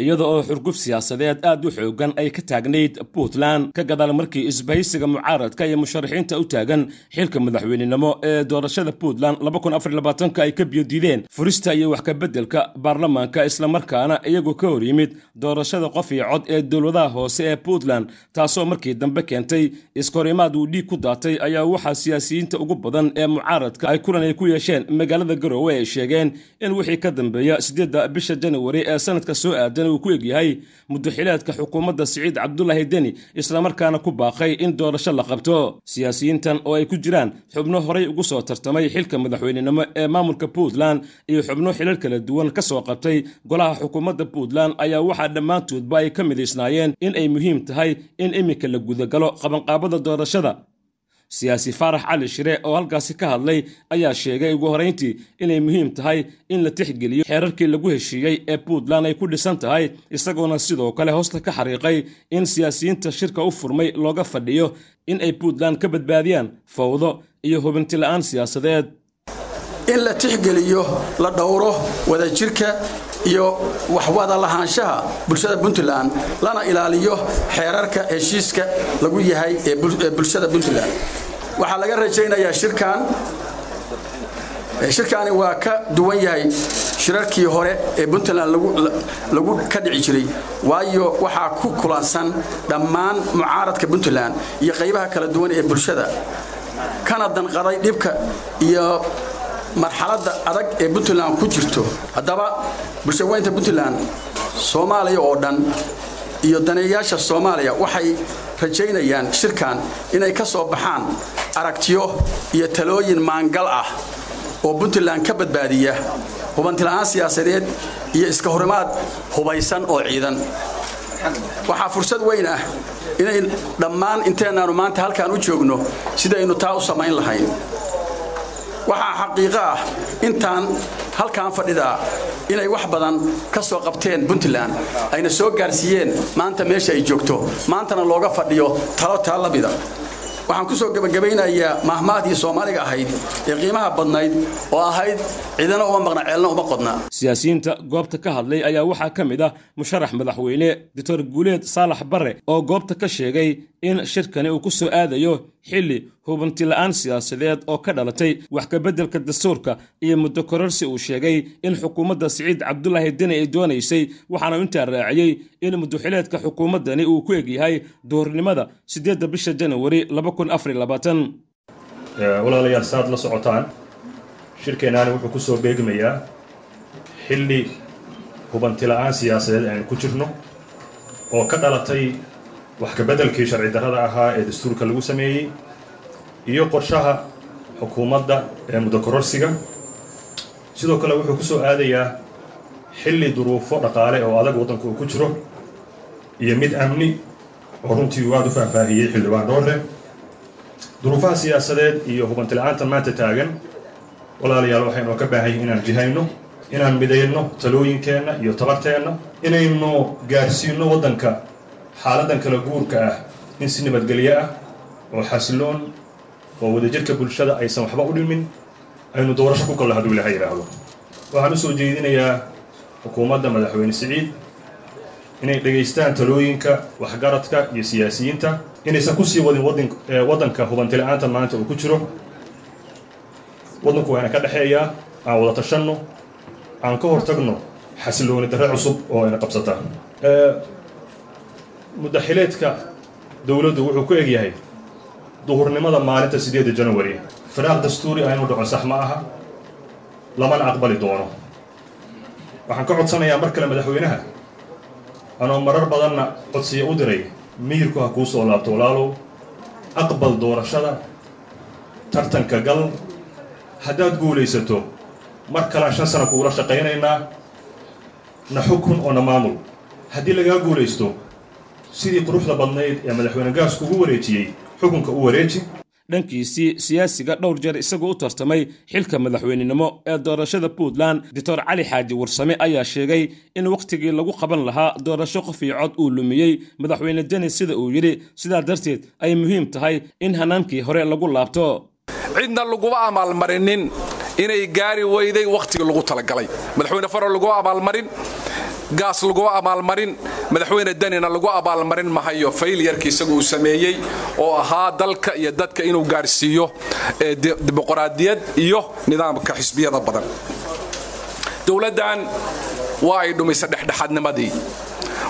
iyada oo xurguf siyaasadeed aad u xoogan ay ka taagnayd puntland ka gadaal markii isbahaysiga mucaaradka iyo musharaxiinta u taagan xilka madaxweynenimo ee doorashada puntland ay ka biyodiideen furista iyo wax kabeddelka baarlamaanka islamarkaana iyagoo ka hor yimid doorashada qof iyo cod ee dowladaha hoose ee puntland taasoo markii dambe keentay iskahorimaad uu dhiig ku daatay ayaa waxaa siyaasiyiinta ugu badan ee mucaaradka ay kulan ay ku yeesheen magaalada garoowe ay sheegeen in wixii ka dambeeya siddeedda bisha janawari ee sanadka soo aadan uu ku egyahay muddaxileedka xukuumadda siciid cabdulaahi deni islamarkaana ku baaqay in doorasho la qabto. Siyaasiyiintan oo ay ku jiraan xubno horay ugu soo tartamay xilka madaxweynenimo ee maamulka puntland iyo xubno xilal kala duwan ka soo qabtay golaha xukuumadda puntland ayaa waxaa dhammaantoodba ay ka midaysnaayeen in ay muhiim tahay in iminka la gudagalo qabanqaabada doorashada siyaasi faarax cali shire oo halkaasi ka hadlay ayaa sheegay ugu horayntii inay muhiim tahay in la tixgeliyo xeerarkii lagu heshiiyey ee puntland ay ku dhisan tahay isagoona sidoo kale hoosta ka xariiqay in siyaasiyiinta shirka u furmay looga fadhiyo in ay puntland ka badbaadiyaan fawdo iyo hubinti la'aan siyaasadeed. In la tixgeliyo la dhowro wadajirka iyo waxwada lahaanshaha bulshada puntland lana ilaaliyo xeerarka heshiiska lagu yahay ee bulshada puntland waxaa laga rajaynayaa shirkan. Shirkaani waa ka duwan yahay shirarkii hore ee puntland lagu ka dhici jiray. Waayo waxaa ku kulansan dhammaan mucaaradka puntland iyo qaybaha kala duwan ee bulshada. Kana danqaday dhibka iyo marxaladda adag ee puntland ku jirto. Haddaba bulshaweynta puntland soomaaliya oo dhan iyo daneeyaasha soomaaliya waxay rajaynayaan shirkan inay ka soo baxaan aragtiyo iyo talooyin maangal ah oo puntland ka badbaadiya hubantila'aan siyaasadeed iyo iska horimaad hubaysan oo ciidan. Waxaa fursad weyn ah inay dhammaan inteennaanu maanta halkaan u joogno sidaynu taa u samayn lahayn. Waxaa xaqiiqo ah intaan halkaan fadhidaa inay wax badan ka soo qabteen puntland ayna soo gaarsiiyeen maanta meesha ay joogto maantana looga fadhiyo talo taa la mida waxaan ku soo gebagabaynayaa mahmaadii soomaaliga ahayd ee qiimaha badnayd oo ahayd cidana uma maqna ceelna uma qodna siyaasiyiinta goobta ka hadlay ayaa waxaa ka mid ah musharax madaxweyne doctor guuleed saalax barre oo goobta ka sheegay in shirkani uu ku soo aadayo xilli hubantila'aan siyaasadeed oo ka dhalatay wax kabeddelka dastuurka iyo muddo kororsi uu sheegay in xukuumadda siciid cabdulaahi deni ay doonaysay waxaana intaa raaciyey in muddoxileedka xukuumaddani uu ku egyahay duhurnimada siddeedda bisha janawari walaalayaal saaad la socotaan. Shirkeennaani wuxuu ku soo beegmayaa xilli hubantila'aan siyaasadeed aynu ku jirno oo ka dhalatay wax kabeddelkii sharci darrada ahaa ee dastuurka lagu sameeyey iyo qorshaha xukuumadda ee muddo kororsiga sidoo kale wuxuu ku soo aadayaa xilli duruufo dhaqaale oo adag waddanka uu ku jiro iyo mid amni oo runtii uu aad u faahfaahiyey xildhibaan dhoorre duruufaha siyaasadeed iyo hubantila'aanta maanta taagan walaalayaal waxaynu ka baahan inaan jihayno inaan midayno talooyinkeenna iyo tabarteenna inaynu gaarsiinno waddanka xaaladdan kala guurka ah in si nabadgelyo ah oo xasiloon oo wadajirka bulshada aysan waxba u dhimin aynu doorasho ku kallo hadduu ilaha yidhaahdo. Waxaan u soo jeedinayaa xukuumadda madaxweyne siciid inay dhegaystaan talooyinka waxgaradka iyo siyaasiyiinta inaysan ku sii wadin waddanka hubantila'aanta maanta uu ku jiro. Waddanku waana ka dhexeeyaa aan wada tashanno aan ka hortagno xasilooni darre cusub oo ayna qabsata. Muddaxileedka dowladdu wuxuu ku egyahay duhurnimada maalinta siddeedda janawari firaaq dastuuri aynu dhaco sax ma aha. Lamana aqbali doono. Waxaan ka codsanayaa mar kale madaxweynaha anoo marar badanna codsiya u diray miyirku ha kuu soo laabto walaalow aqbal doorashada tartanka gal. Haddaad guulaysato mar kalaan shan sana kuula shaqaynaynaa na xukun oo na maamul. Haddii lagaa guulaysto sidii quruxda badnayd ee madaxweyne gaas kugu wareejiyey xukunka u wareeji. Dhankiisii siyaasiga dhowr jeer isagoo u tartamay xilka madaxweynenimo ee doorashada puntland doctor cali xaaji warsame ayaa sheegay in wakhtigii lagu qaban lahaa doorasho qof iyo cod uu lumiyey. Madaxweyne deni sida uu yidhi sidaa darteed ay muhiim tahay in hanaankii hore lagu laabto. Cidna laguma abaalmarinin inay gaari weyday wakhtigii lagu talagalay. Madaxweyne faro laguma abaalmarin gaas laguma abaalmarin madaxweyne danina lagu abaalmarin mahayo faylyarka isagu uu sameeyey oo ahaa dalka iyo dadka inuu gaadhsiiyo dimuqraadiyad iyo nidaamka xisbiyada badan. Dowladdan waa ay dhumisay dhexdhexaadnimadii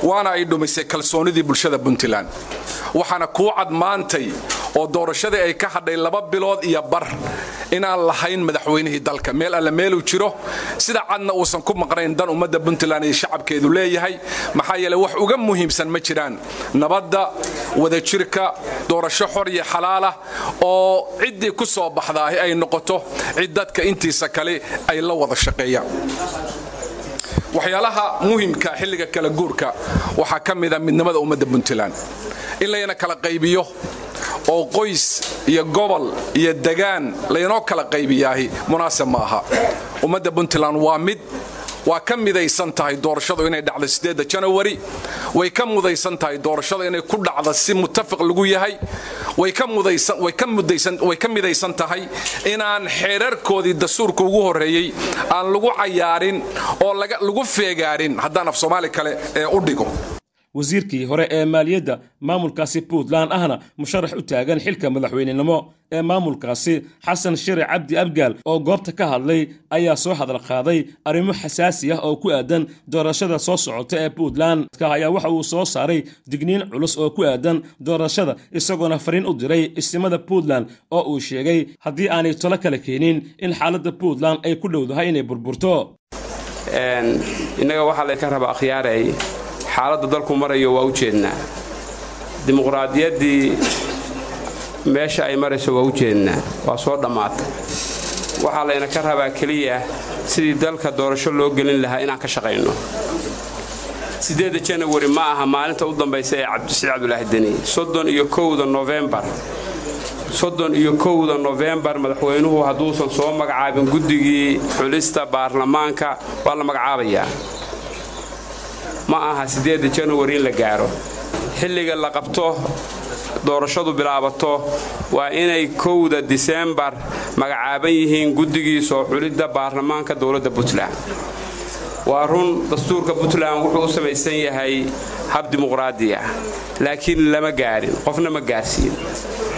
waana ay dhumisay kalsoonidii bulshada puntland. Waxaana kuu cad maantay oo doorashadii ay ka hadhay laba bilood iyo bar inaan lahayn madaxweynihii dalka. Meel alle meeluu jiro. Sida cadna uusan ku maqnayn dan ummadda puntland iyo shacabkeedu leeyahay maxaa yeele wax uga muhiimsan ma jiraan. Nabadda wadajirka doorasho xor iyo xalaalah oo ciddii ku soo baxdaahi ay noqoto cid dadka intiisa kale ay la wada shaqeeyaan. Waxyaalaha muhimka xilliga kala guurka waxaa ka mida midnimada ummadda puntland. In layna kala qaybiyo oo qoys iyo gobol iyo degaan laynoo kala qaybiyaahi munaasib ma aha. Ummadda puntland waa mid waa ka midaysan tahay doorashadu inay dhacdo sideedda janawari way ka mudaysan tahay doorashada inay ku dhacdo si mutafiq lagu yahay way ka midaysan tahay inaan xeerarkoodii dastuurka ugu horreeyey aan lagu cayaarin oo lagu feegaarin haddaan af soomaali kale ee u dhigo wasiirkii hore ee maaliyadda maamulkaasi puntland ahna musharax u taagan xilka madaxweynenimo ee maamulkaasi xasan shire cabdi abgaal oo goobta ka hadlay ayaa soo hadal qaaday arrimo xasaasi ah oo ku aadan doorashada soo socota ee puntland. Ayaa waxa uu soo saaray digniin culus oo ku aadan doorashada isagoona fariin u diray istimada puntland oo uu sheegay haddii aanay tolo kala keenin in xaaladda puntland ay ku dhowdahay inay burburto xaaladda dalku marayo waa u jeednaa. Dimuqraadiyaddii meesha ay marayso waa u jeednaa. Waa soo dhammaatay. Waxaa layna ka rabaa keliya sidii dalka doorasho loo gelin lahaa inaan ka shaqayno. Siddeedda janawari ma aha maalinta u dambaysa ee cabdisii cabdulaahi deni. Soddon iyo kowda nofembar soddon iyo kowda nofembar madaxweynuhu hadduusan soo magacaabin guddigii xulista baarlamaanka waa la magacaabayaa ma aha siddeedda janawari in la gaaro. Xilliga la qabto doorashadu bilaabato waa inay kowda diseembar magacaaban yihiin guddigii soo xulidda baarlamaanka dowladda puntland. Waa run dastuurka puntland wuxuu u samaysan yahay hab dimuqraadi ah laakiin lama gaarin qofna ma gaarsiin.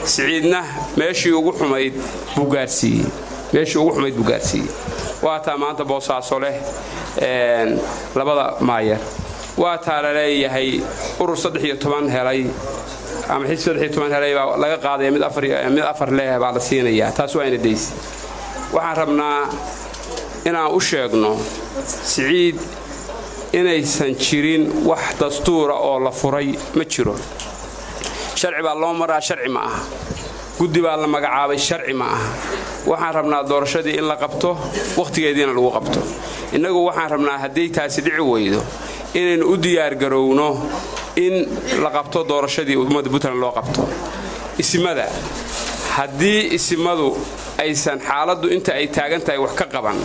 Siciidna meeshii ugu xumayd buu gaarsiiyey meeshii ugu xumayd buu gaarsiiyey. Waataa maanta boosaaso leh labada maayar waa taa la leeyahay urur helay ama xisb saddex iyo toban helay baa laga qaadaya mid afar leh baa la siinayaa. Taas waa ina daysi. Waxaan rabnaa inaan u sheegno siciid inaysan jirin wax dastuura oo la furay ma jiro. Sharci baa loo maraa sharci ma aha. Guddi baa la magacaabay sharci ma aha. Waxaan rabnaa doorashadii in la qabto wakhtigeediina lagu qabto. Innagu waxaan rabnaa hadday taasi dhici weydo inaynu u diyaargarowno in la qabto doorashadii ummadda puntland loo qabto. Isimada haddii isimadu aysan xaaladdu inta ay taagan tahay wax ka qaban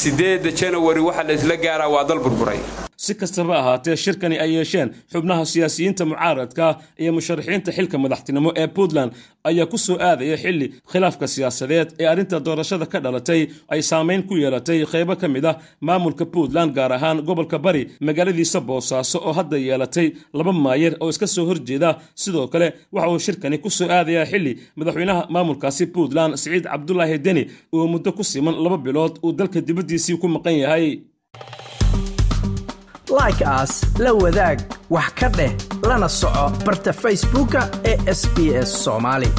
siddeedda janawari waxa la isla gaaraa waa dal burburay si kastaba ahaatee shirkani ay yeesheen xubnaha siyaasiyiinta mucaaradka iyo musharaxiinta xilka madaxtinimo ee puntland ayaa ku soo aadaya xilli khilaafka siyaasadeed ee arrinta doorashada ka dhalatay ay saamayn ku yeelatay qaybo ka mid ah maamulka puntland gaar ahaan gobolka bari magaaladiisa boosaaso oo hadda yeelatay laba maayar oo iska soo horjeeda. Sidoo kale waxa uu shirkani ku soo aadayaa xilli madaxweynaha maamulkaasi puntland siciid cabdulaahi deni uu muddo ku siman laba bilood uu dalka dibaddiisii ku maqan yahay like aas la wadaag wax ka dheh lana soco barta facebooka ee sb s soomaali